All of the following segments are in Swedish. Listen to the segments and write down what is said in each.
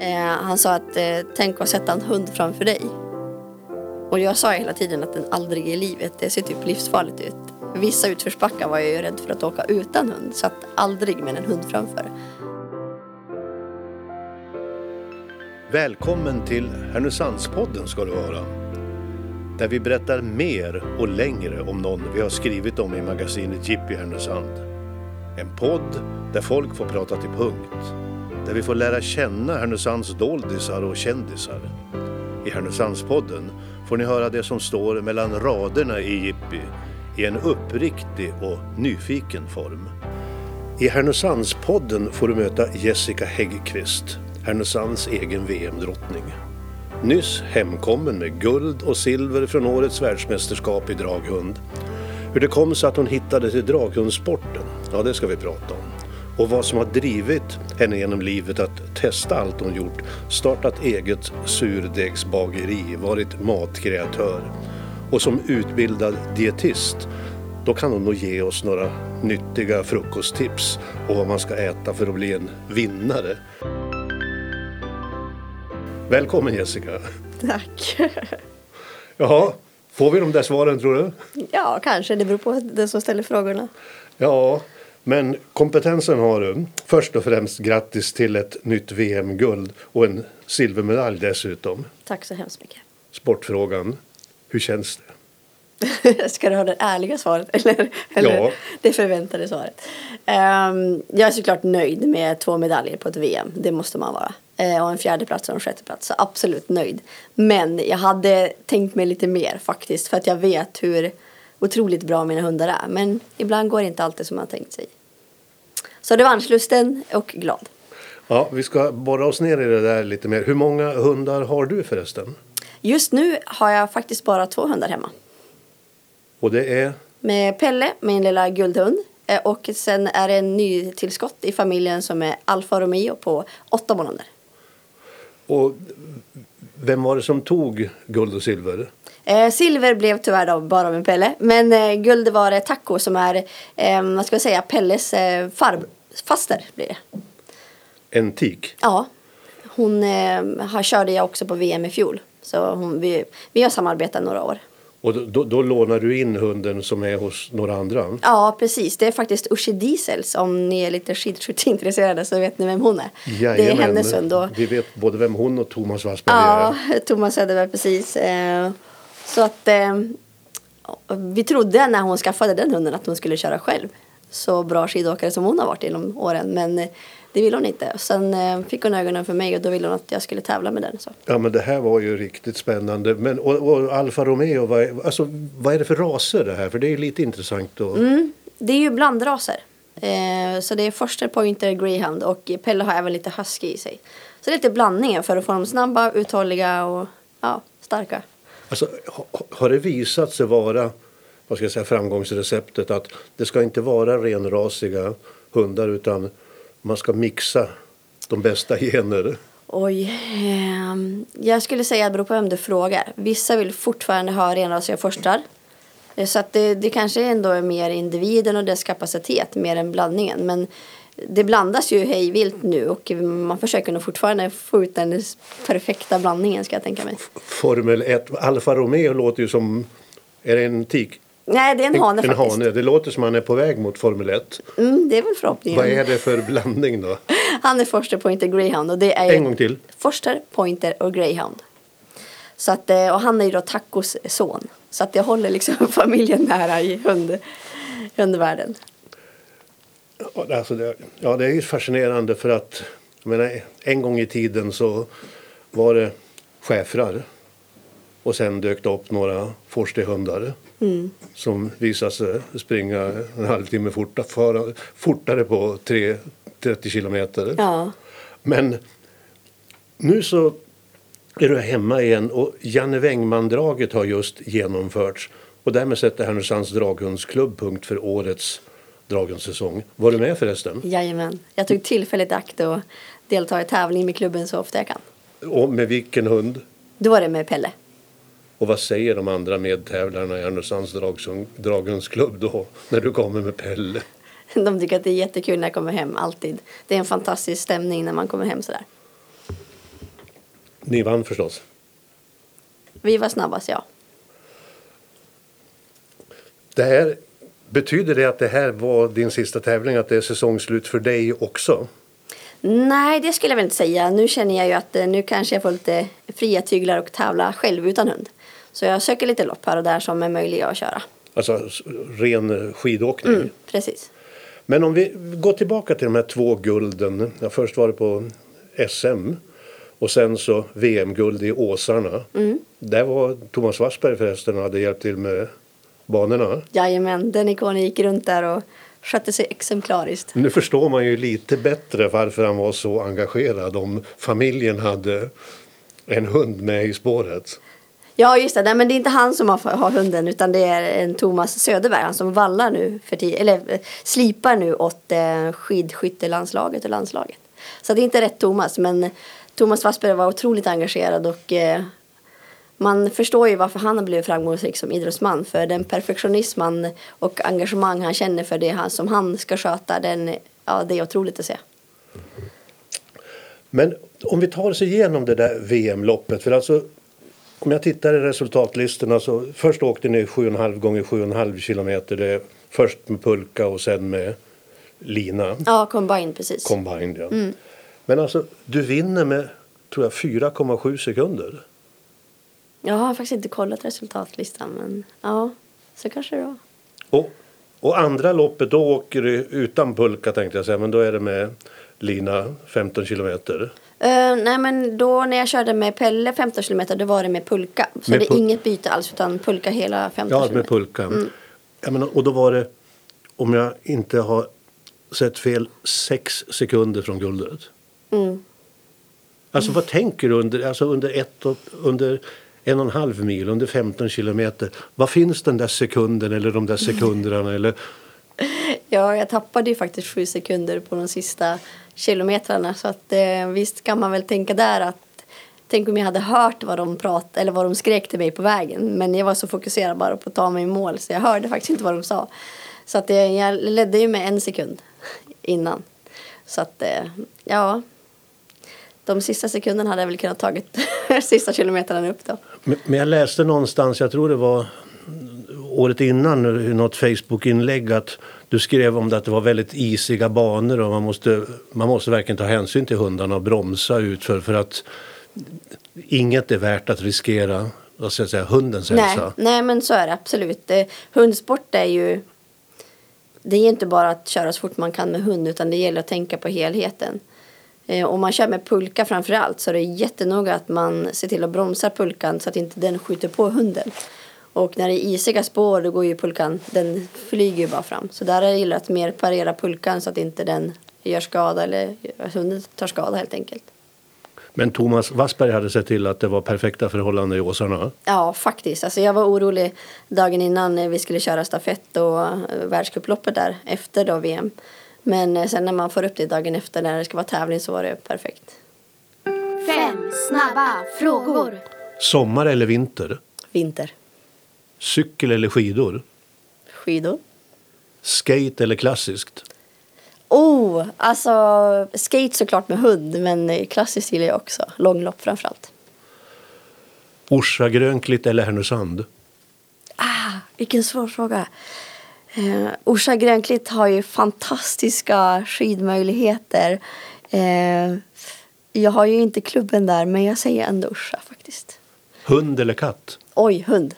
Eh, han sa att eh, tänk att sätta en hund framför dig. Och jag sa hela tiden att den aldrig i livet, det ser typ livsfarligt ut. Vissa utförsbackar var jag ju rädd för att åka utan hund, så att aldrig med en hund framför. Välkommen till Härnösandspodden ska du vara. Där vi berättar mer och längre om någon vi har skrivit om i magasinet Jippi Härnösand. En podd där folk får prata till punkt. Där vi får lära känna Härnösands doldisar och kändisar. I Härnösandspodden får ni höra det som står mellan raderna i Jippi i en uppriktig och nyfiken form. I Härnösandspodden får du möta Jessica Häggqvist, Härnösands egen VM-drottning. Nyss hemkommen med guld och silver från årets världsmästerskap i draghund. Hur det kom sig att hon hittade till draghundsporten, ja det ska vi prata om. Och vad som har drivit henne genom livet att testa allt hon gjort, startat eget surdegsbageri, varit matkreatör och som utbildad dietist då kan hon nog ge oss några nyttiga frukosttips och vad man ska äta för att bli en vinnare. Välkommen Jessica! Tack. Jaha, får vi de där svaren tror du? Ja, kanske. Det beror på den som ställer frågorna. Ja, men kompetensen har du. Först och främst grattis till ett nytt VM-guld och en silvermedalj dessutom. Tack så hemskt mycket. Sportfrågan, hur känns det? Ska du ha det ärliga svaret eller, eller Ja. det förväntade svaret? Ehm, jag är såklart nöjd med två medaljer på ett VM. Det måste man vara. Eh, och en fjärde plats och en sjätte plats. Så absolut nöjd. Men jag hade tänkt mig lite mer faktiskt. För att jag vet hur otroligt bra mina hundar är. Men ibland går det inte alltid som man tänkt sig. Så revanschlusten och glad. Ja, vi ska borra oss ner i det där lite mer. Hur många hundar har du förresten? Just nu har jag faktiskt bara två hundar hemma. Och det är Med Pelle, min lilla guldhund. Eh, Och sen är det en ny tillskott i familjen som är Alfa Romeo på åtta månader. Och vem var det som tog guld och silver? Eh, silver blev tyvärr då bara med Pelle. Men eh, guld var det Taco som är, eh, vad ska jag säga, Pelles eh, far, faster blir det. En tik? Ja. Hon eh, har, körde jag också på VM i fjol. Så hon, vi, vi har samarbetat några år. Och då, då, då lånar du in hunden som är hos några andra? Ja, precis. Det är faktiskt Uschi Diesels. Om ni är lite skidskytteintresserade så vet ni vem hon är. Det är Jajamän. hennes hund. Och, Vi vet både vem hon och Thomas Wassberg Ja, är. Thomas Söderberg precis. Så att eh, vi trodde när hon skaffade den hunden att hon skulle köra själv. Så bra skidåkare som hon har varit genom åren. Men eh, det ville hon inte. Sen eh, fick hon ögonen för mig och då ville hon att jag skulle tävla med den. Så. Ja men det här var ju riktigt spännande. Men, och, och Alfa Romeo, vad är, alltså, vad är det för raser det här? För det är ju lite intressant. Och, Mm, det är ju blandraser. Eh, så det är Forster Pointer Greyhound och Pelle har även lite husky i sig. Så det är lite blandningar för att få dem snabba, uthålliga och ja, starka. Alltså, har det visat sig vara vad ska jag säga, framgångsreceptet att det ska inte vara renrasiga hundar utan man ska mixa de bästa gener? Oj, ehm, jag skulle säga att det beror på vem du frågar. Vissa vill fortfarande ha renrasiga forstar. Eh, så att det, det kanske ändå är mer individen och dess kapacitet mer än blandningen. Men det blandas ju hejvilt nu och man försöker nog fortfarande få ut den perfekta blandningen ska jag tänka mig. Formel 1, Alfa Romeo låter ju som, är det en tik? Nej, det är en hane en faktiskt. hane. Det låter som han är på väg mot Formel 1. Mm, det är väl förhoppningen. Vad är det för blandning då? Han är Forster Pointer Greyhound och det är En gång till. Forster, Pointer och Greyhound. Så att, eh, och han är ju då Tacos son. Så att jag håller liksom familjen nära i hund, hundvärlden. Alltså det, ja, det är ju fascinerande för att menar, en gång i tiden så var det schäfrar och sen dök det upp några forstehundar som visade sig springa en halvtimme forta, fara, fortare på tre, 30 kilometer. Ja. Men nu så är du hemma igen och Janne Wängman-draget har just genomförts. Och därmed sätter Härnösands draghundsklubb punkt för årets draghundssäsong. Var du med förresten? Jajamän. Jag tog tillfället i akt och deltar i tävling med klubben så ofta jag kan. Och med vilken hund? Då var det med Pelle. Och vad säger de andra medtävlarna i Härnösands dragsung- draghundsklubb då? När du kommer med Pelle? De tycker att det är jättekul när jag kommer hem, alltid. Det är en fantastisk stämning när man kommer hem sådär. Ni vann förstås. Vi var snabbast, ja. Det här, betyder det att det här var din sista tävling, att det är säsongslut för dig också? Nej, det skulle jag väl inte säga. Nu känner jag ju att eh, nu kanske jag får lite fria tyglar och tävla själv utan hund. Så jag söker lite lopp här och där som är möjliga att köra. Alltså ren skidåkning? Mm, precis. Men om vi går tillbaka till de här två gulden. Ja, först var det på SM och sen så VM-guld i Åsarna. Mm. Där var Thomas Wassberg förresten och hade hjälpt till med banorna. Jajamän, den ikonen gick runt där och skötte sig exemplariskt. Nu förstår man ju lite bättre varför han var så engagerad om familjen hade en hund med i spåret. Ja, just det. Nej, men det är inte han som har, har hunden utan det är en Thomas Söderberg, han som vallar nu för tid, eller eh, slipar nu åt eh, skidskyttelandslaget och landslaget. Så det är inte rätt Thomas, men Thomas Wassberg var otroligt engagerad och eh, man förstår ju varför han har blivit framgångsrik som idrottsman. För den perfektionism han, och engagemang han känner för det som han ska sköta, den, ja, det är otroligt att se. Men om vi tar oss igenom det där VM-loppet. För alltså, om jag tittar i resultatlistorna så först åkte ni 7,5 gånger 7,5 kilometer. Det först med pulka och sen med lina. Ja, combine precis. Combined ja. Men alltså du vinner med tror jag 4,7 sekunder. Jag har faktiskt inte kollat resultatlistan, men ja, så kanske det var. Och, och andra loppet då åker du utan pulka tänkte jag säga. Men då är det med lina 15 kilometer. Eh, nej men då när jag körde med Pelle 15 km då var det med pulka. Så Med det är inget byte alls utan pulka hela 15 Ja, km. med pulka. Jag menar, och då var det, om jag inte har sett fel, sex sekunder från guldet. Mm. Alltså vad tänker du under, alltså, under, ett och, under en och en halv mil, under 15 kilometer? Var finns den där sekunden eller de där sekunderna? Eller, Ja, jag tappade ju faktiskt sju sekunder på de sista kilometrarna. Så att eh, visst kan man väl tänka där att Tänk om jag hade hört vad de pratade eller vad de skrek till mig på vägen. Men jag var så fokuserad bara på att ta mig i mål så jag hörde faktiskt inte vad de sa. Så att jag, jag ledde ju med en sekund innan. Så att eh, ja. De sista sekunderna hade jag väl kunnat tagit sista kilometrarna upp då. men jag läste någonstans, jag tror det var året innan i något Facebook-inlägg att du skrev om det att det var väldigt isiga banor och man måste, man måste verkligen ta hänsyn till hundarna och bromsa ut för, för att inget är värt att riskera vad ska jag säga, hundens Nej, hälsa. nej, men så är det absolut. Eh, hundsport är ju... Det är inte bara att köra så fort man kan med hund utan det gäller att tänka på helheten. Eh, om man kör med pulka framför allt så är det jättenoga att man ser till att bromsa pulkan så att inte den skjuter på hunden. Och när det är isiga spår då går ju pulkan, den flyger ju bara fram. Så där gäller det att mer parera pulkan så att inte den gör skada eller att hunden tar skada helt enkelt. Men Thomas Wassberg hade sett till att det var perfekta förhållanden i Åsarna. Ja, faktiskt. Alltså jag var orolig dagen innan vi skulle köra stafett och eh, världscuploppet där efter då VM. Men eh, sen när man får upp det dagen efter när det ska vara tävling så var det perfekt. Fem snabba frågor. Sommar eller vinter? Vinter. Cykel eller skidor? Skidor. Skate eller klassiskt? Oh, alltså skate såklart med hund men eh, klassiskt gillar jag också. Långlopp framförallt. Orsa Grönklitt eller Härnösand? Ah, vilken svår fråga. Eh, Orsa Grönklitt har ju fantastiska skidmöjligheter. Eh, jag har ju inte klubben där men jag säger ändå Orsa faktiskt. Hund eller katt? Oj, hund.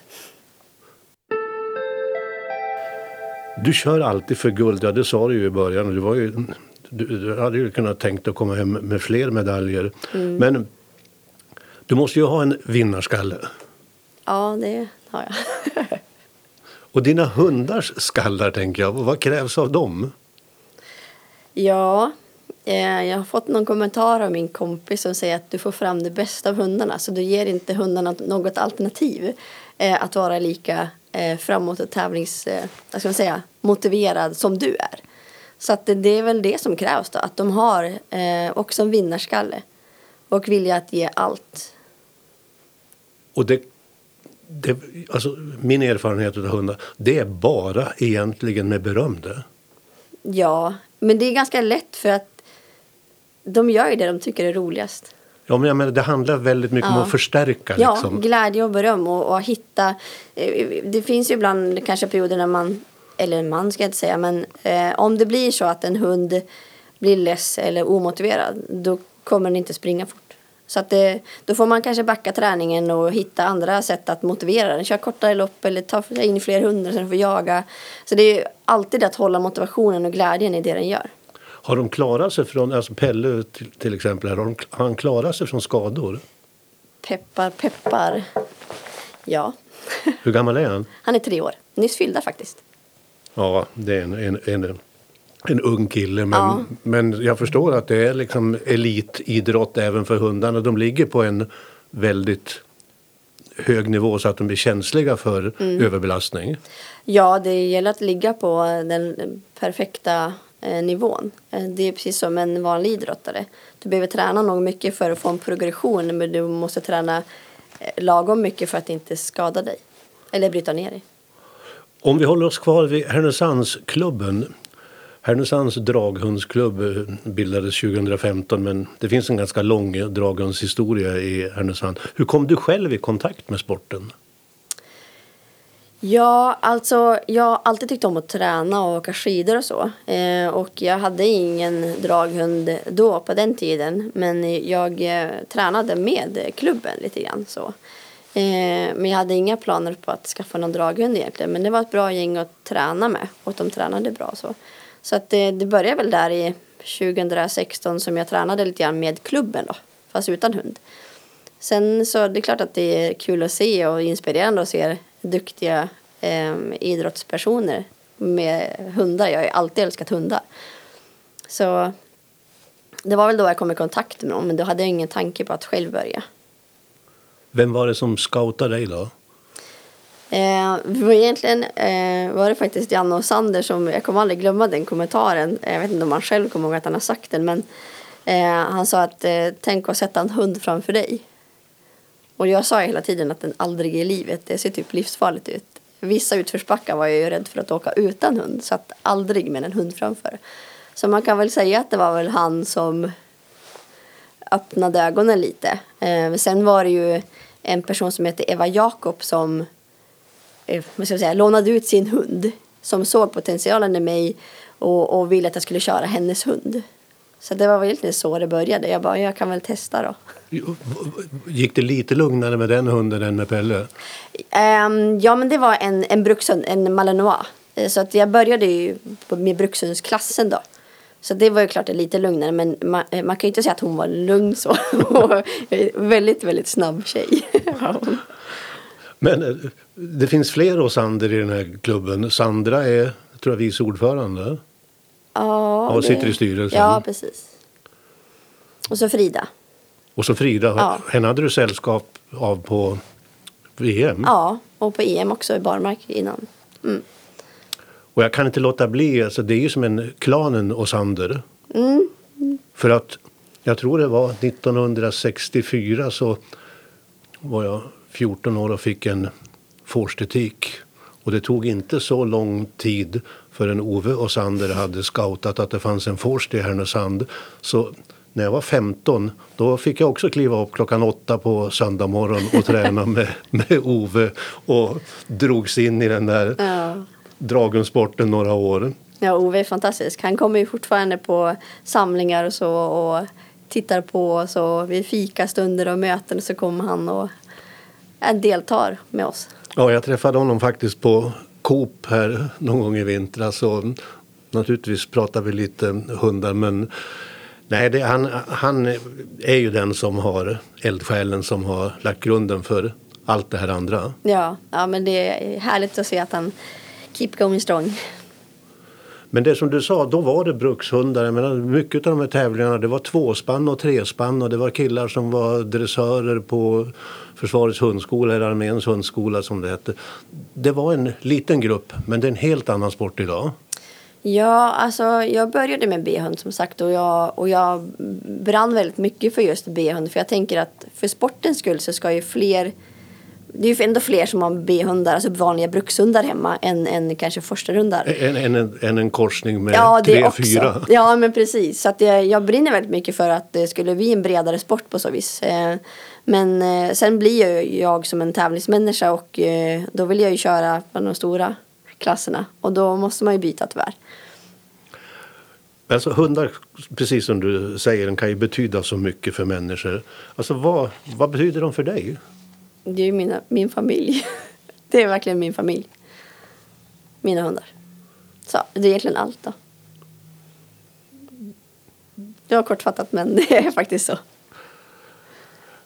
Du kör alltid för guld, ja det sa du ju i början. Du, var ju, du, du hade ju kunnat tänkt att komma hem med fler medaljer. Men du måste ju ha en vinnarskalle. Ja, det har jag. Och dina hundars skallar tänker jag, vad krävs av dem? ja, eh, jag har fått någon kommentar av min kompis som säger att du får fram det bästa av hundarna. Så du ger inte hundarna något alternativ eh, att vara lika eh, framåt och tävlings, eh, vad ska man säga, motiverad som du är. Så att det, det är väl det som krävs då, att de har eh, också en vinnarskalle och vilja att ge allt. Och det, det, alltså, min erfarenhet av hundar, det är bara egentligen med beröm det. Ja, men det är ganska lätt för att de gör ju det de tycker är roligast. Ja, men jag menar, det handlar väldigt mycket om Ja. att förstärka. Ja, Liksom. glädje och beröm och, och hitta. eh, Det finns ju ibland kanske perioder när man, eller en man ska jag inte säga, men eh, om det blir så att en hund blir less eller omotiverad, då kommer den inte springa fort. Så att det, då får man kanske backa träningen och hitta andra sätt att motivera den. Köra kortare lopp eller ta in fler hundar så den får jaga. Så det är alltid att hålla motivationen och glädjen i det den gör. Har de klarat sig från, alltså Pelle till, till exempel, har, de, har han klarat sig från skador? Peppar, peppar. Ja, Hur gammal är han? han är tre år. Nyss fyllda faktiskt. Ja, det är en, en, en, en ung kille. Men, Ja. men jag förstår att det är liksom elitidrott även för hundarna. De ligger på en väldigt hög nivå så att de blir känsliga för Mm. överbelastning. Ja, det gäller att ligga på den perfekta eh, nivån. Eh, Det är precis som en vanlig idrottare. Du behöver träna nog mycket för att få en progression men du måste träna eh, lagom mycket för att inte skada dig. Eller bryta ner dig. Om vi håller oss kvar vid Härnösandsklubben. Härnösands draghundsklubb eh, bildades 2015 men det finns en ganska lång draghundshistoria i Härnösand. Hur kom du själv i kontakt med sporten? Ja, alltså jag har alltid tyckt om att träna och åka skidor och så. Eh, och jag hade ingen draghund då på den tiden. Men jag eh, tränade med klubben lite grann så. Eh, men jag hade inga planer på att skaffa någon draghund egentligen. Men det var ett bra gäng att träna med och de tränade bra så. Så att det, det började väl där i 2016 som jag tränade lite grann med klubben då. Fast utan hund. Sen så det är klart att det är kul att se och inspirerande att se duktiga eh, idrottspersoner med hundar. Jag har ju alltid älskat hundar. Så det var väl då jag kom i kontakt med dem men då hade jag ingen tanke på att själv börja. Vem var det som scoutade dig då? Eh, det var egentligen eh, var det faktiskt Janne och Sander som, jag kommer aldrig glömma den kommentaren. Jag vet inte om han själv kommer ihåg att han har sagt den men eh, han sa att eh, tänk att sätta en hund framför dig. Och jag sa hela tiden att den aldrig i livet, det ser typ livsfarligt ut. Vissa utförsbackar var jag ju rädd för att åka utan hund så att aldrig med en hund framför. Så man kan väl säga att det var väl han som öppnade ögonen lite. Eh, sen var det ju en person som heter Eva Jakob som vad ska jag säga, lånade ut sin hund. Som såg potentialen i mig och, och ville att jag skulle köra hennes hund. Så det var väl egentligen så det började. Jag bara, jag kan väl testa då. Gick det lite lugnare med den hunden än med Pelle? Ehm, ja, men det var en, en brukshund, en malinois. Eh, Så att jag började ju på- med brukshundsklassen då. Så det var ju klart lite lugnare, men man, eh, man kan ju inte säga att hon var lugn så. väldigt, väldigt snabb tjej. Men eh, det finns fler Osander i den här klubben. Sandra är, tror jag, vice ordförande. ja, och sitter i styrelsen. Ja, precis. Och så Frida. Och så Frida, Ja. henne hade du sällskap av på VM. Ja, och på EM också i barmark innan. Och jag kan inte låta bli, alltså det är ju som en klanen Osander. Mm. För att jag tror det var 1964 så var jag 14 år och fick en forstetik. Och det tog inte så lång tid förrän Ove Osander hade scoutat att det fanns en forst i Härnösand. Så när jag var 15 då fick jag också kliva upp klockan åtta på söndag morgon och träna med, med Ove och drogs in i den där Ja. dragensporten några år. Ja, Ove är fantastisk. Han kommer ju fortfarande på samlingar och så och tittar på oss och vid fikastunder och möten så kommer han och deltar med oss. Ja, jag träffade honom faktiskt på Coop här någon gång i vintras. Och naturligtvis pratade vi lite hundar men nej, det, han, han är ju den som har eldsjälen som har lagt grunden för allt det här andra. Ja, ja, men det är härligt att se att han keep going strong. Men det som du sa, då var det brukshundar. Jag menar, mycket av de här tävlingarna det var tvåspann och trespann och det var killar som var dressörer på Försvarets hundskola eller Arméns hundskola som det hette. Det var en liten grupp men det är en helt annan sport idag. Ja, alltså jag började med B-hund som sagt och jag, och jag brann väldigt mycket för just B-hund. För jag tänker att för sportens skull så ska ju fler det är ju ändå fler som har B-hundar, alltså vanliga brukshundar hemma än, än kanske forskarhundar. En, en, en, en, en korsning med Ja, tre, också. fyra. Ja, men precis. Så att jag, jag brinner väldigt mycket för att det skulle bli en bredare sport på så vis. Eh, Men eh, sen blir jag, jag som en tävlingsmänniska och eh, då vill jag ju köra på de stora klasserna. Och då måste man ju byta tyvärr. Alltså hundar, precis som du säger, kan ju betyda så mycket för människor. Alltså vad, vad betyder de för dig? Det är ju mina, min familj. Det är verkligen min familj. Mina hundar. Så det är egentligen allt då. Det var kortfattat men det är faktiskt så.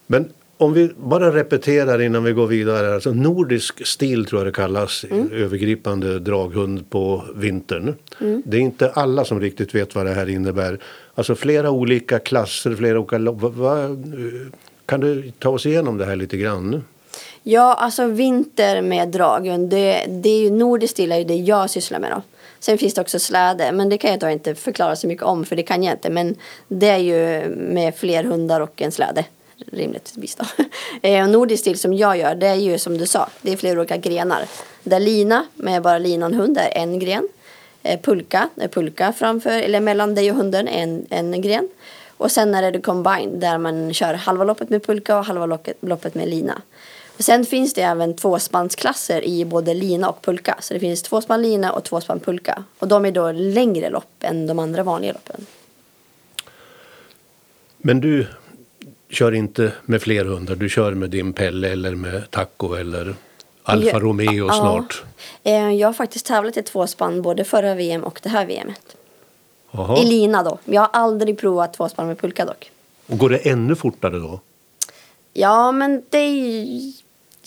Men om vi bara repeterar innan vi går vidare. Alltså nordisk stil tror jag det kallas. Övergripande draghund på vintern. Det är inte alla som riktigt vet vad det här innebär. Alltså flera olika klasser, flera olika... lo- Va, va, kan du ta oss igenom det här lite grann? Ja, alltså vinter med dragen, det, det är ju nordisk stil är ju det jag sysslar med då. Sen finns det också släde, men det kan jag då inte förklara så mycket om för det kan jag inte. Men det är ju med fler hundar och en släde rimligtvis då. Eh, och nordisk stil som jag gör, det är ju som du sa, det är flera olika grenar. Där lina med bara linan hund är en gren. Eh, pulka, är pulka framför eller mellan dig och hunden en, en gren. Och sen är det combine där man kör halva loppet med pulka och halva loppet, med lina. Och sen finns det även tvåspannsklasser i både lina och pulka. Så det finns tvåspann lina och tvåspann pulka. Och de är då längre lopp än de andra vanliga loppen. Men du kör inte med fler hundar. Du kör med din Pelle eller med Taco eller Alfa Ja, Romeo ja. snart. Eh, Jag har faktiskt tävlat i tvåspann både förra VM och det här VMet. Jaha. I lina då. Jag har aldrig provat tvåspann med pulka dock. Och går det ännu fortare då? Ja, men det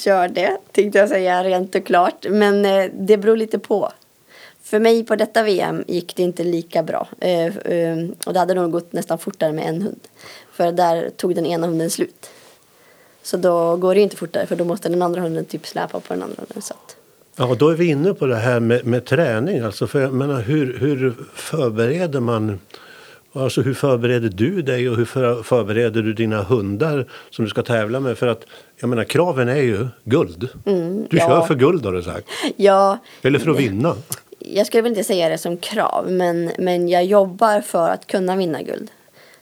gör det, tänkte jag säga rent och klart. Men eh, det beror lite på. För mig på detta VM gick det inte lika bra. Eh, eh, och det hade nog gått nästan fortare med en hund. För där tog den ena hunden slut. Så då går det inte fortare för då måste den andra hunden typ släpa på den andra hunden. Så att. Ja, då är vi inne på det här med, med träning. Alltså för jag menar, hur, hur förbereder man Alltså hur förbereder du dig och hur för, förbereder du dina hundar som du ska tävla med? För att jag menar kraven är ju guld. du Mm, ja. kör för guld har du sagt. Ja, Eller för att vinna. jag skulle väl inte säga det som krav, men, men jag jobbar för att kunna vinna guld.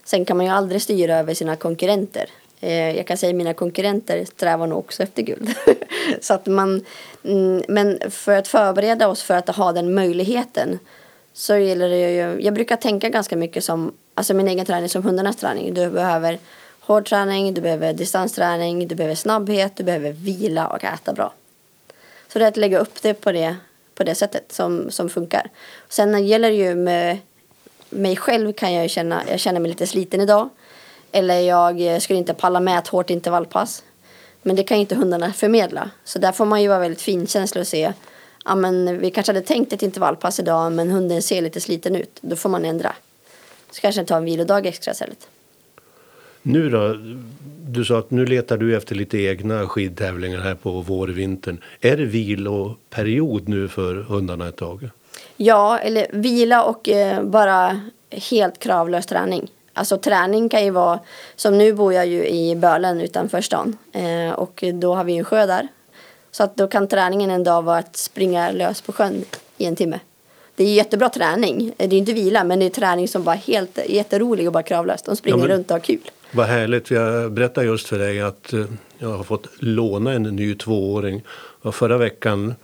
Sen kan man ju aldrig styra över sina konkurrenter. Eh, jag kan säga att mina konkurrenter strävar nog också efter guld. Så att man, mm, men för att förbereda oss för att ha den möjligheten så gäller det ju, jag brukar tänka ganska mycket som, alltså min egen träning som hundarnas träning. Du behöver hård träning, du behöver distansträning, du behöver snabbhet, du behöver vila och äta bra. Så det är att lägga upp det på det, på det sättet som, som funkar. Sen gäller det ju med mig själv kan jag ju känna, jag känner mig lite sliten idag. Eller jag skulle inte palla med ett hårt intervallpass. Men det kan ju inte hundarna förmedla. Så där får man ju vara väldigt finkänslig och se. Ja men vi kanske hade tänkt ett intervallpass idag men hunden ser lite sliten ut. Då får man ändra. Så kanske ta en vilodag extra istället. Nu då? Du sa att nu letar du efter lite egna skidtävlingar här på vårvintern. Är det viloperiod nu för hundarna ett tag? Ja, eller vila och eh, bara helt kravlös träning. Alltså träning kan ju vara, som nu bor jag ju i Bölen utanför stan eh, och då har vi en sjö där. Så att då kan träningen en dag vara att springa lös på sjön i en timme. Det är jättebra träning. Det är inte vila men det är träning som bara helt jätterolig och bara kravlös. De springer Ja, men- runt och har kul. Vad härligt. Jag berättar just för dig att eh, jag har fått låna en ny tvååring. Och förra veckan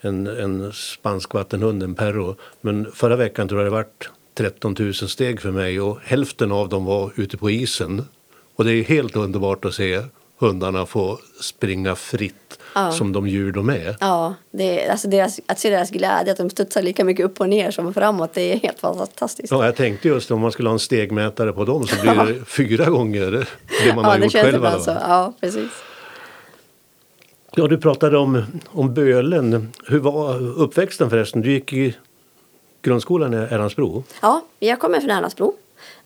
en, en spansk vattenhund, en perro. Men förra veckan tror jag det vart 13 000 steg för mig och hälften av dem var ute på isen. Och det är helt underbart att se hundarna få springa fritt Ja. som de djur de är. Ja, det är, alltså deras, att se deras glädje, att de studsar lika mycket upp och ner som framåt, det är helt fantastiskt. Ja, jag tänkte just om man skulle ha en stegmätare på dem så blir det fyra gånger det man har ja, det gjort själv. ibland alla så. fall. Ja, precis. Ja, du pratade om, om Bölen. Hur var uppväxten förresten? Du gick i grundskolan i Älandsbro. Ja, jag kommer från Erlandsbro.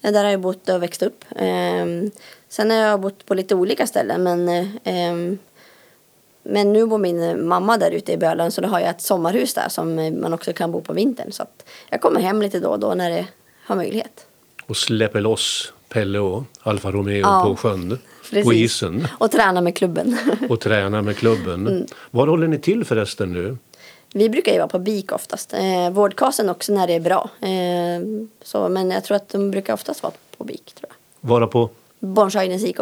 Eh, Där har jag bott och växt upp. Ehm, sen har jag bott på lite olika ställen. Men, eh, ehm, men nu bor min mamma där ute i Bölen så då har jag ett sommarhus där som man också kan bo på vintern. Så jag kommer hem lite då och då när det har möjlighet. och släpper loss Pelle och Alfa Romeo Ja, på sjön, på Precis. isen Och träna med klubben. och träna med klubben. Mm. Var håller ni till förresten nu? Vi brukar ju vara på BIK oftast. Eh, vårdkasen också när det är bra. Eh, så, men jag tror att de brukar oftast vara på BIK. Tror jag. Vara på, Bornshöjdens IK.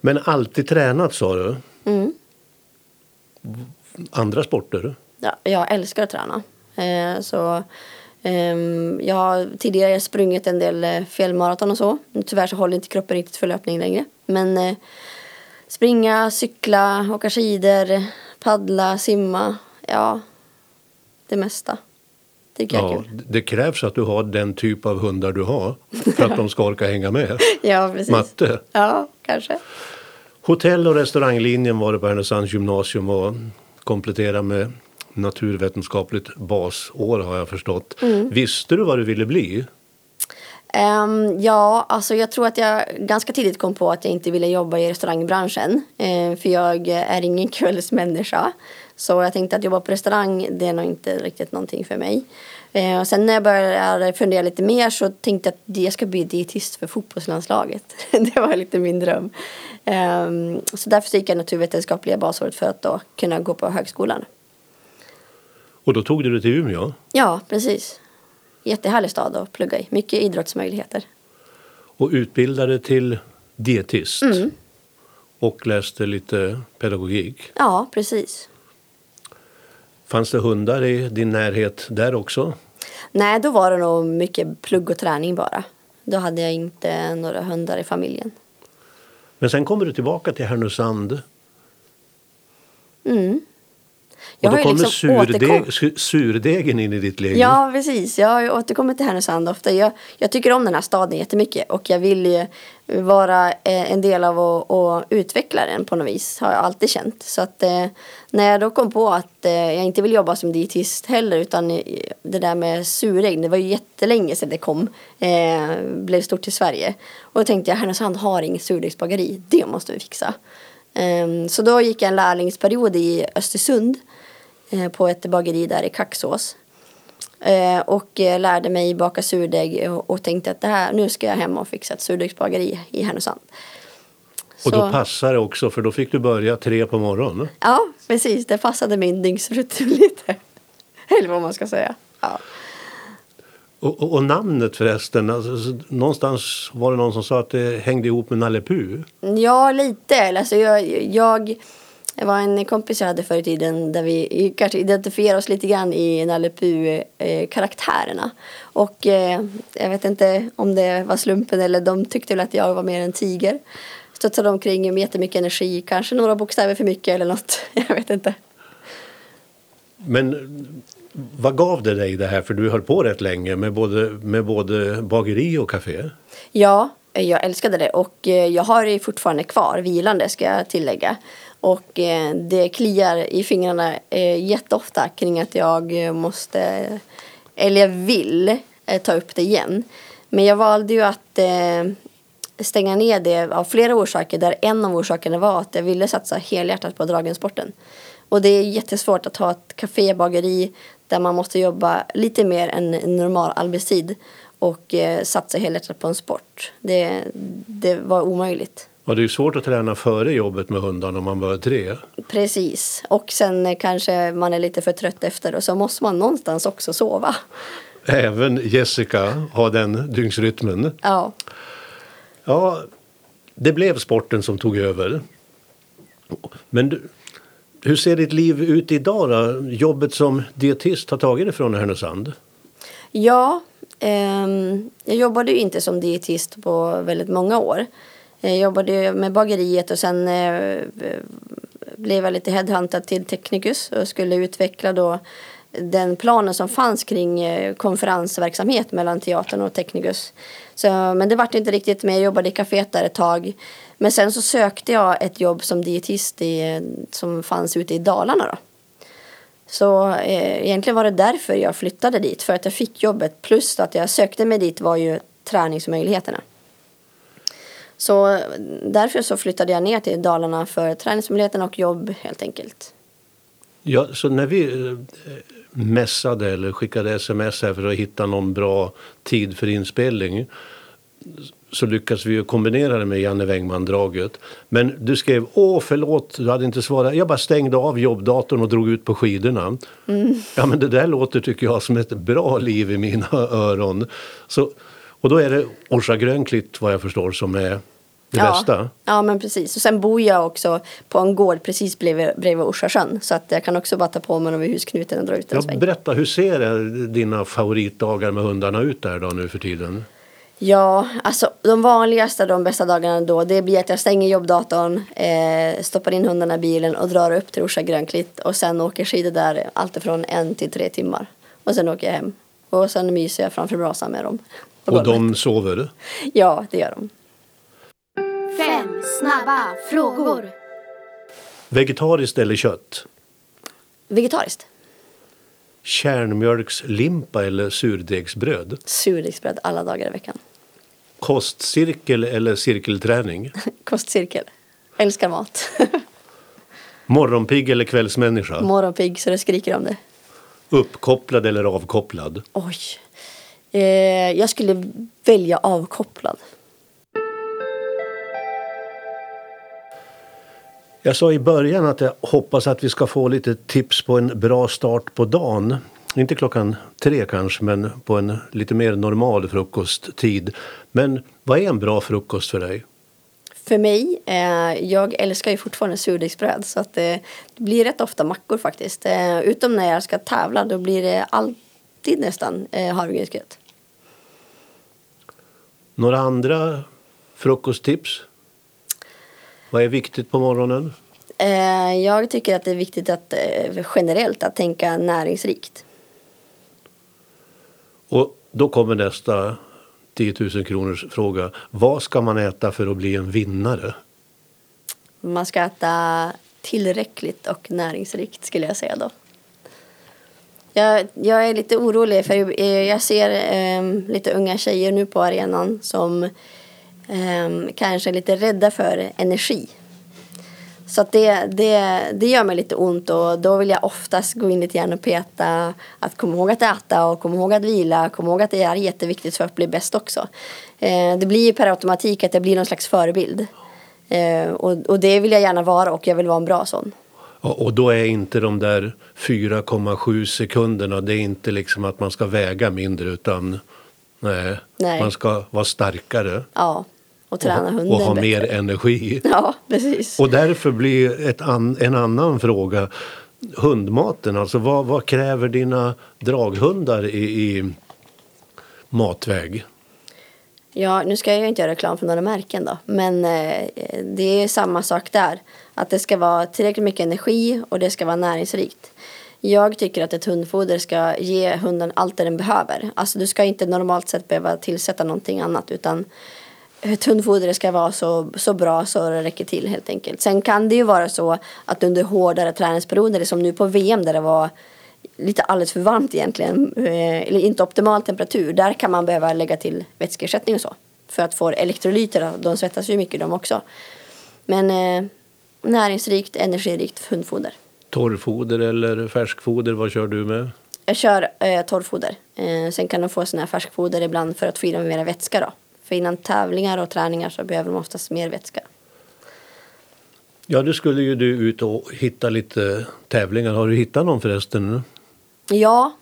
men alltid tränat sa du? Mm. Andra sporter? Ja, jag älskar att träna. Eh, så, ehm, jag har tidigare sprungit en del eh, fjällmaraton och så. Tyvärr så håller inte kroppen riktigt för löpning längre. Men eh, springa, cykla, åka skidor, paddla, simma. Ja, det mesta. Det tycker jag är Ja, kul. det krävs att du har den typ av hundar du har för att de ska orka hänga med. Ja, precis. Matte. Ja, kanske. Hotell och restauranglinjen var det på Härnösands gymnasium och komplettera med naturvetenskapligt basår har jag förstått. Mm. Visste du vad du ville bli? Ehm, ja, alltså jag tror att jag ganska tidigt kom på att jag inte ville jobba i restaurangbranschen. Eh, för jag är ingen kvällsmänniska. Så jag tänkte att jobba på restaurang, det är nog inte riktigt någonting för mig. Eh, och sen när jag började fundera lite mer så tänkte jag att jag ska bli dietist för fotbollslandslaget. det var lite min dröm. Ehm, så därför gick jag naturvetenskapliga basåret för att då kunna gå på högskolan. Och då tog du dig till Umeå Ja, precis. Jättehärlig stad att plugga i. Mycket idrottsmöjligheter. och utbildade till dietist. Mm. Och läste lite pedagogik. Ja, precis. Fanns det hundar i din närhet där också? Nej, då var det nog mycket plugg och träning bara. Då hade jag inte några hundar i familjen. Men sen kommer du tillbaka till Härnösand Mm. Och Jag då har ju kommer liksom surdeg, su- surdegen in i ditt liv. Ja, precis. Jag har ju återkommit till Härnösand ofta. Jag, jag tycker om den här staden jättemycket och jag vill vara eh, en del av att, att utveckla den på något vis. Har jag alltid känt. Så att eh, när jag då kom på att eh, jag inte vill jobba som dietist heller utan eh, det där med surägg, det var ju jättelänge sedan det kom. Eh, blev stort i Sverige. Och då tänkte jag Härnösand har inget surdegsbageri. Det måste vi fixa. Eh, så då gick jag en lärlingsperiod i Östersund på ett bageri där i Kaxås. Eh, och eh, lärde mig baka surdeg och, tänkte att det här, nu ska jag hem och fixa ett surdegsbageri i Härnösand. Och då passar det också för då fick du börja tre på morgonen. Ja, precis. Det passade min dygnsrytm lite. Eller vad man ska säga. Ja. Och, och, och namnet förresten, alltså, så, någonstans var det någon som sa att det hängde ihop med Nalle. Ja, lite. Alltså jag, jag det var en kompis jag hade förr i tiden där vi kanske identifierade oss lite grann i Nalle Puh-karaktärerna. Och eh, jag vet inte om det var slumpen eller de tyckte väl att jag var mer en tiger. Studsade omkring med jättemycket energi, kanske några bokstäver för mycket eller något. Jag vet inte. Men vad gav det dig det här? För du höll på rätt länge med både, med både bageri och café. Ja, jag älskade det och eh, jag har det fortfarande kvar vilande ska jag tillägga. Och eh, det kliar i fingrarna eh, jätteofta kring att jag eh, måste, eller jag vill eh, ta upp det igen. Men jag valde ju att eh, stänga ner det av flera orsaker där en av orsakerna var att jag ville satsa helhjärtat på dragensporten. Och det är jättesvårt att ha ett kafébageri där man måste jobba lite mer än en normal arbetstid och eh, satsa helhjärtat på en sport. Det, det var omöjligt. Ja, det är svårt att träna före jobbet med hundarna om man bara är tre. Precis. Och sen eh, kanske man är lite för trött efter och så måste man någonstans också sova. Även Jessica har den dygnsrytmen. Ja. Ja, det blev sporten som tog över. Men du, hur ser ditt liv ut idag då? Jobbet som dietist har tagit dig från Härnösand? Ja, ehm, jag jobbade ju inte som dietist på väldigt många år. Jag jobbade med bageriet och sen eh, blev jag lite headhuntad till Technicus och skulle utveckla då den planen som fanns kring eh, konferensverksamhet mellan teatern och Technicus. Så, men det vart inte riktigt med. Jag jobbade i kaféet där ett tag. Men sen så sökte jag ett jobb som dietist i, som fanns ute i Dalarna då. Så eh, egentligen var det därför jag flyttade dit. För att jag fick jobbet. Plus att jag sökte mig dit var ju träningsmöjligheterna. Så därför så flyttade jag ner till Dalarna för träningsmöjligheterna och jobb helt enkelt. Ja, så när vi, eh, messade eller skickade sms här för att hitta någon bra tid för inspelning så lyckas vi ju kombinera det med Janne Wängman-draget. Men du skrev åh förlåt, du hade inte svarat. Jag bara stängde av jobbdatorn och drog ut på skidorna. Mm. Ja men det där låter tycker jag som ett bra liv i mina öron. Så, och då är det Orsa Grönklitt vad jag förstår som är det ja. bästa. Ja men precis. Och sen bor jag också på en gård precis bredvid, bredvid Orsasjön. Så att jag kan också bara ta på mig över husknuten och dra ut en ja, sväng. Berätta, hur ser dina favoritdagar med hundarna ut där då nu för tiden? Ja, alltså de vanligaste, de bästa dagarna då, det blir att jag stänger jobbdatorn, eh, stoppar in hundarna i bilen och drar upp till Orsa Grönklitt och sen åker skidor där alltifrån en till tre timmar. Och sen åker jag hem. Och sen myser jag framför brasan med dem. Och de sover? Ja, det gör de. Fem snabba frågor. Vegetariskt eller kött? Vegetariskt. Kärnmjölkslimpa eller surdegsbröd? Surdegsbröd alla dagar i veckan. Kostcirkel eller cirkelträning? Kostcirkel. Älskar mat. Morgonpigg eller kvällsmänniska? Morgonpigg så det skriker om det. Uppkopplad eller avkopplad? Oj. Eh, jag skulle välja avkopplad. Jag sa i början att jag hoppas att vi ska få lite tips på en bra start på dagen. Inte klockan tre kanske, men på en lite mer normal frukosttid. Men vad är en bra frukost för dig? För mig, eh, jag älskar ju fortfarande surdegsbröd så att eh, det blir rätt ofta mackor faktiskt. Eh, utom när jag ska tävla, då blir det alltid nästan eh, havregrynsgröt. Några andra frukosttips? Vad är viktigt på morgonen? Eh, jag tycker att det är viktigt att eh, generellt att tänka näringsrikt. Och då kommer nästa 10 000 kronors fråga. Vad ska man äta för att bli en vinnare? Man ska äta tillräckligt och näringsrikt skulle jag säga då. Jag, jag är lite orolig för eh, jag ser um, lite unga tjejer nu på arenan som um, kanske är lite rädda för energi. Så att det, det, det gör mig lite ont och då vill jag oftast gå in lite grann och peta att komma ihåg att äta och komma ihåg att vila, komma ihåg att det är jätteviktigt för att bli bäst också. Eh, det blir ju per automatik att jag blir någon slags förebild. Eh, och, och det vill jag gärna vara och jag vill vara en bra sån. Och då är inte de där 4,7 sekunderna, det är inte liksom att man ska väga mindre utan nej, nej. man ska vara starkare. Ja, och träna och, hunden Och ha bättre. mer energi. Ja, precis. Och därför blir an, en annan fråga hundmaten. Alltså vad, vad kräver dina draghundar i, i matväg? Ja, nu ska jag ju inte göra reklam för några märken då. Men eh, det är samma sak där. Att det ska vara tillräckligt mycket energi och det ska vara näringsrikt. Jag tycker att ett hundfoder ska ge hunden allt det den behöver. Alltså du ska inte normalt sett behöva tillsätta någonting annat utan ett hundfoder ska vara så, så bra så det räcker till helt enkelt. Sen kan det ju vara så att under hårdare träningsperioder som nu på VM där det var lite alldeles för varmt egentligen, eh, eller inte optimal temperatur, där kan man behöva lägga till vätskeersättning och så. För att få elektrolyter, de svettas ju mycket de också. Men eh, näringsrikt, energirikt hundfoder. Torrfoder eller färskfoder, vad kör du med? Jag kör eh, torrfoder. Eh, sen kan de få såna här färskfoder ibland för att få i dem mer vätska då. För innan tävlingar och träningar så behöver de oftast mer vätska. Ja, nu skulle ju du ut och hitta lite tävlingar. Har du hittat någon förresten? Ja,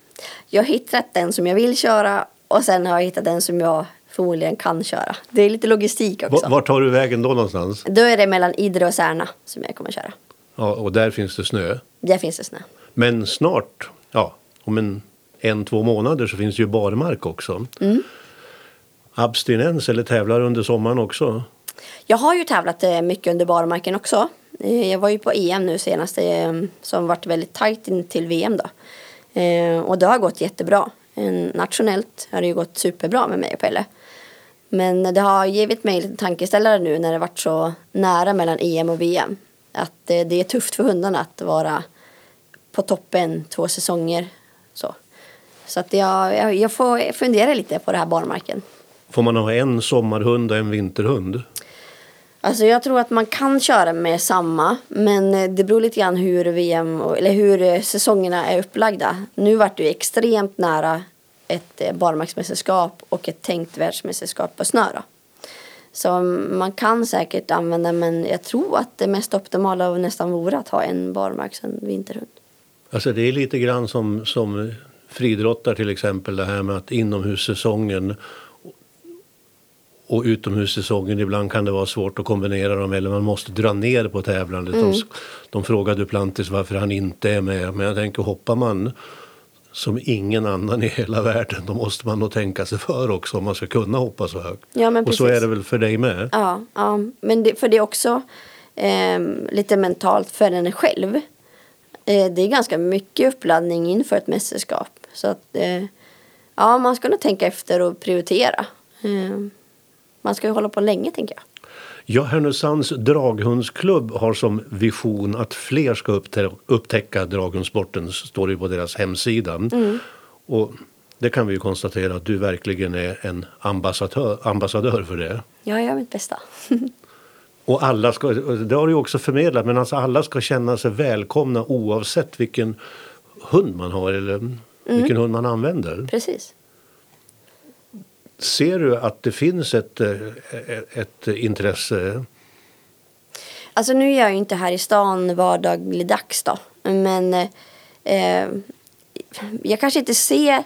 jag har hittat den som jag vill köra och sen har jag hittat den som jag förmodligen kan köra. Det är lite logistik också. Var tar du vägen då någonstans? Då är det mellan Idre och Särna som jag kommer köra. Ja, och där finns det snö? Där finns det snö. Men snart, ja, om en, en två månader så finns det ju barmark också. Mm. Abstinens eller tävlar under sommaren också? Jag har ju tävlat eh, mycket under barmarken också. Eh, jag var ju på EM nu senast eh, som varit väldigt tajt in till VM då. Eh, och det har gått jättebra. Eh, nationellt har det ju gått superbra med mig och Pelle. Men det har givit mig lite tankeställare nu när det varit så nära mellan EM och VM. Att eh, det är tufft för hundarna att vara på toppen två säsonger. Så, så att jag, jag får fundera lite på det här barmarken. Får man ha en sommarhund och en vinterhund? Alltså jag tror att man kan köra med samma, men eh, det beror lite grann hur VM eller hur eh, säsongerna är upplagda. Nu vart det ju extremt nära ett eh, barmarksmästerskap och ett tänkt världsmästerskap på snö då. Så man kan säkert använda, men jag tror att det mest optimala nästan vore att ha en barmarks och en vinterhund. Alltså det är lite grann som, som friidrottar till exempel det här med att inomhussäsongen och utomhussäsongen ibland kan det vara svårt att kombinera dem eller man måste dra ner på tävlandet. De, de frågade Duplantis varför han inte är med men jag tänker hoppar man som ingen annan i hela världen då måste man nog tänka sig för också om man ska kunna hoppa så högt. Ja, och så precis. är det väl för dig med? Ja, ja. men det, för det är också ehm, lite mentalt för en själv. Eh, det är ganska mycket uppladdning inför ett mästerskap. Så att, eh, ja, man ska nog tänka efter och prioritera. Eh, man ska ju hålla på länge, tänker jag. Ja, Härnösands draghundsklubb har som vision att fler ska upptä- upptäcka draghundsporten, står det på deras hemsida. Och det kan vi ju konstatera att du verkligen är en ambassadör, ambassadör för det. Jag gör mitt bästa. Och alla ska, det har du ju också förmedlat, men alltså alla ska känna sig välkomna oavsett vilken hund man har eller vilken hund man använder. Precis. Ser du att det finns ett, eh, ett intresse? Alltså nu är jag ju inte här i stan vardagligdags då. Men eh, jag kanske inte ser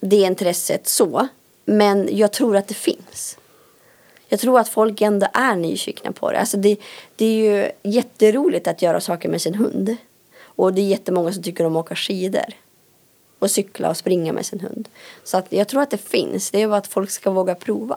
det intresset så. Men jag tror att det finns. Jag tror att folk ändå är nyfikna på det. Alltså det, det är ju jätteroligt att göra saker med sin hund. Och det är jättemånga som tycker om att åka skidor. Och cykla och springa med sin hund. Så att jag tror att det finns. Det är bara att folk ska våga prova.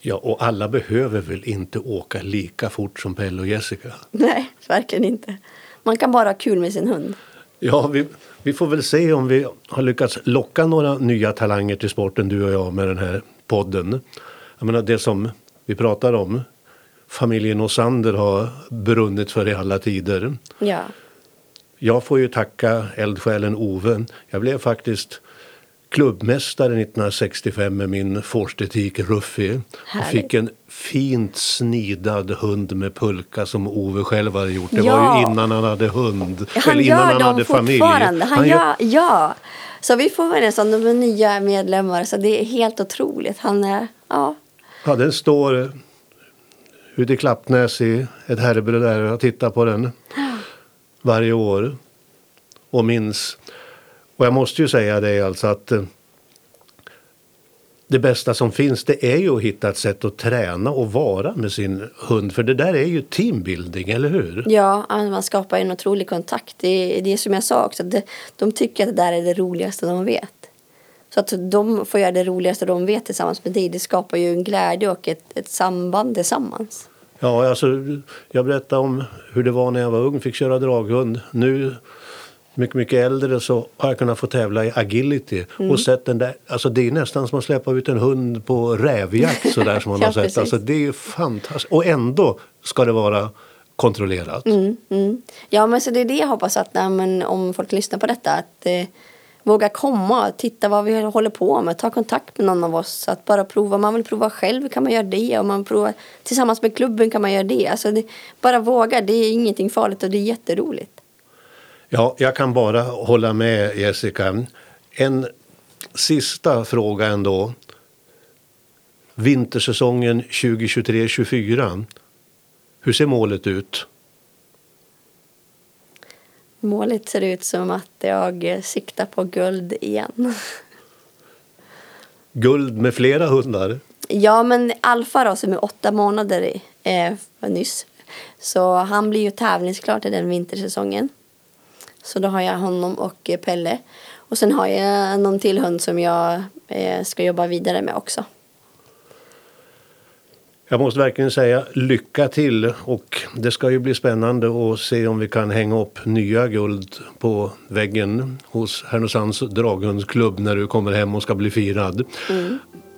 Ja, och alla behöver väl inte åka lika fort som Pelle och Jessica? Nej, verkligen inte. Man kan bara ha kul med sin hund. Ja, vi, vi får väl se om vi har lyckats locka några nya talanger till sporten, du och jag, med den här podden. Jag menar, det som vi pratar om, familjen Osander har brunnit för i alla tider. Ja. Jag får ju tacka eldsjälen Ove. Jag blev faktiskt klubbmästare 1965 med min forstetik Ruffy. Och fick en fint snidad hund med pulka som Ove själv hade gjort. Det Ja. var ju innan han hade hund. Han eller innan han dem hade familj. fortfarande. Han, gör- gör, ja. Så vi får väl nästan de är nya medlemmar. Så det är helt otroligt. Han är, ja. Ja, den står ute i Klappnäs i ett herrebröd där. Jag tittar på den varje år och minns. Och jag måste ju säga det alltså att eh, det bästa som finns det är ju att hitta ett sätt att träna och vara med sin hund. För det där är ju teambuilding, eller hur? Ja, man skapar en otrolig kontakt. Det är, det är som jag sa också. Det, de tycker att det där är det roligaste de vet. Så att de får göra det roligaste de vet tillsammans med dig. Det skapar ju en glädje och ett, ett samband tillsammans. Ja, alltså, jag berättade om hur det var när jag var ung, fick köra draghund. Nu, mycket, mycket äldre, så har jag kunnat få tävla i agility. Mm. Och sett den där, alltså det är nästan som att släppa ut en hund på rävjakt sådär som man Ja, har sett. precis. Alltså det är fantastiskt. Och ändå ska det vara kontrollerat. Mm, mm. Ja, men så det är det jag hoppas att nej, men, om folk lyssnar på detta. Att eh, våga komma och titta vad vi håller på med. Ta kontakt med någon av oss. Att bara prova. Om man vill prova själv kan man göra det. Om man provar tillsammans med klubben kan man göra det. Alltså det, bara våga. Det är ingenting farligt och det är jätteroligt. Ja, jag kan bara hålla med Jessica. En sista fråga ändå. Vintersäsongen 2023-24. Hur ser målet ut? Målet ser ut som att jag siktar på guld igen. Guld med flera hundar? Ja, men Alfa då som är åtta månader i, eh, nyss. Så han blir ju tävlingsklar till den vintersäsongen. Så då har jag honom och Pelle. Och sen har jag någon till hund som jag eh, ska jobba vidare med också. Jag måste verkligen säga lycka till och det ska ju bli spännande att se om vi kan hänga upp nya guld på väggen hos Härnösands draghundsklubb när du kommer hem och ska bli firad.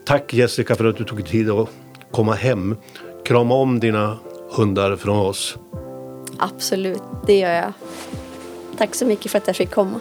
Tack Jessica för att du tog tid att komma hem. Krama om dina hundar från oss. Absolut, det gör jag. Tack så mycket för att jag fick komma.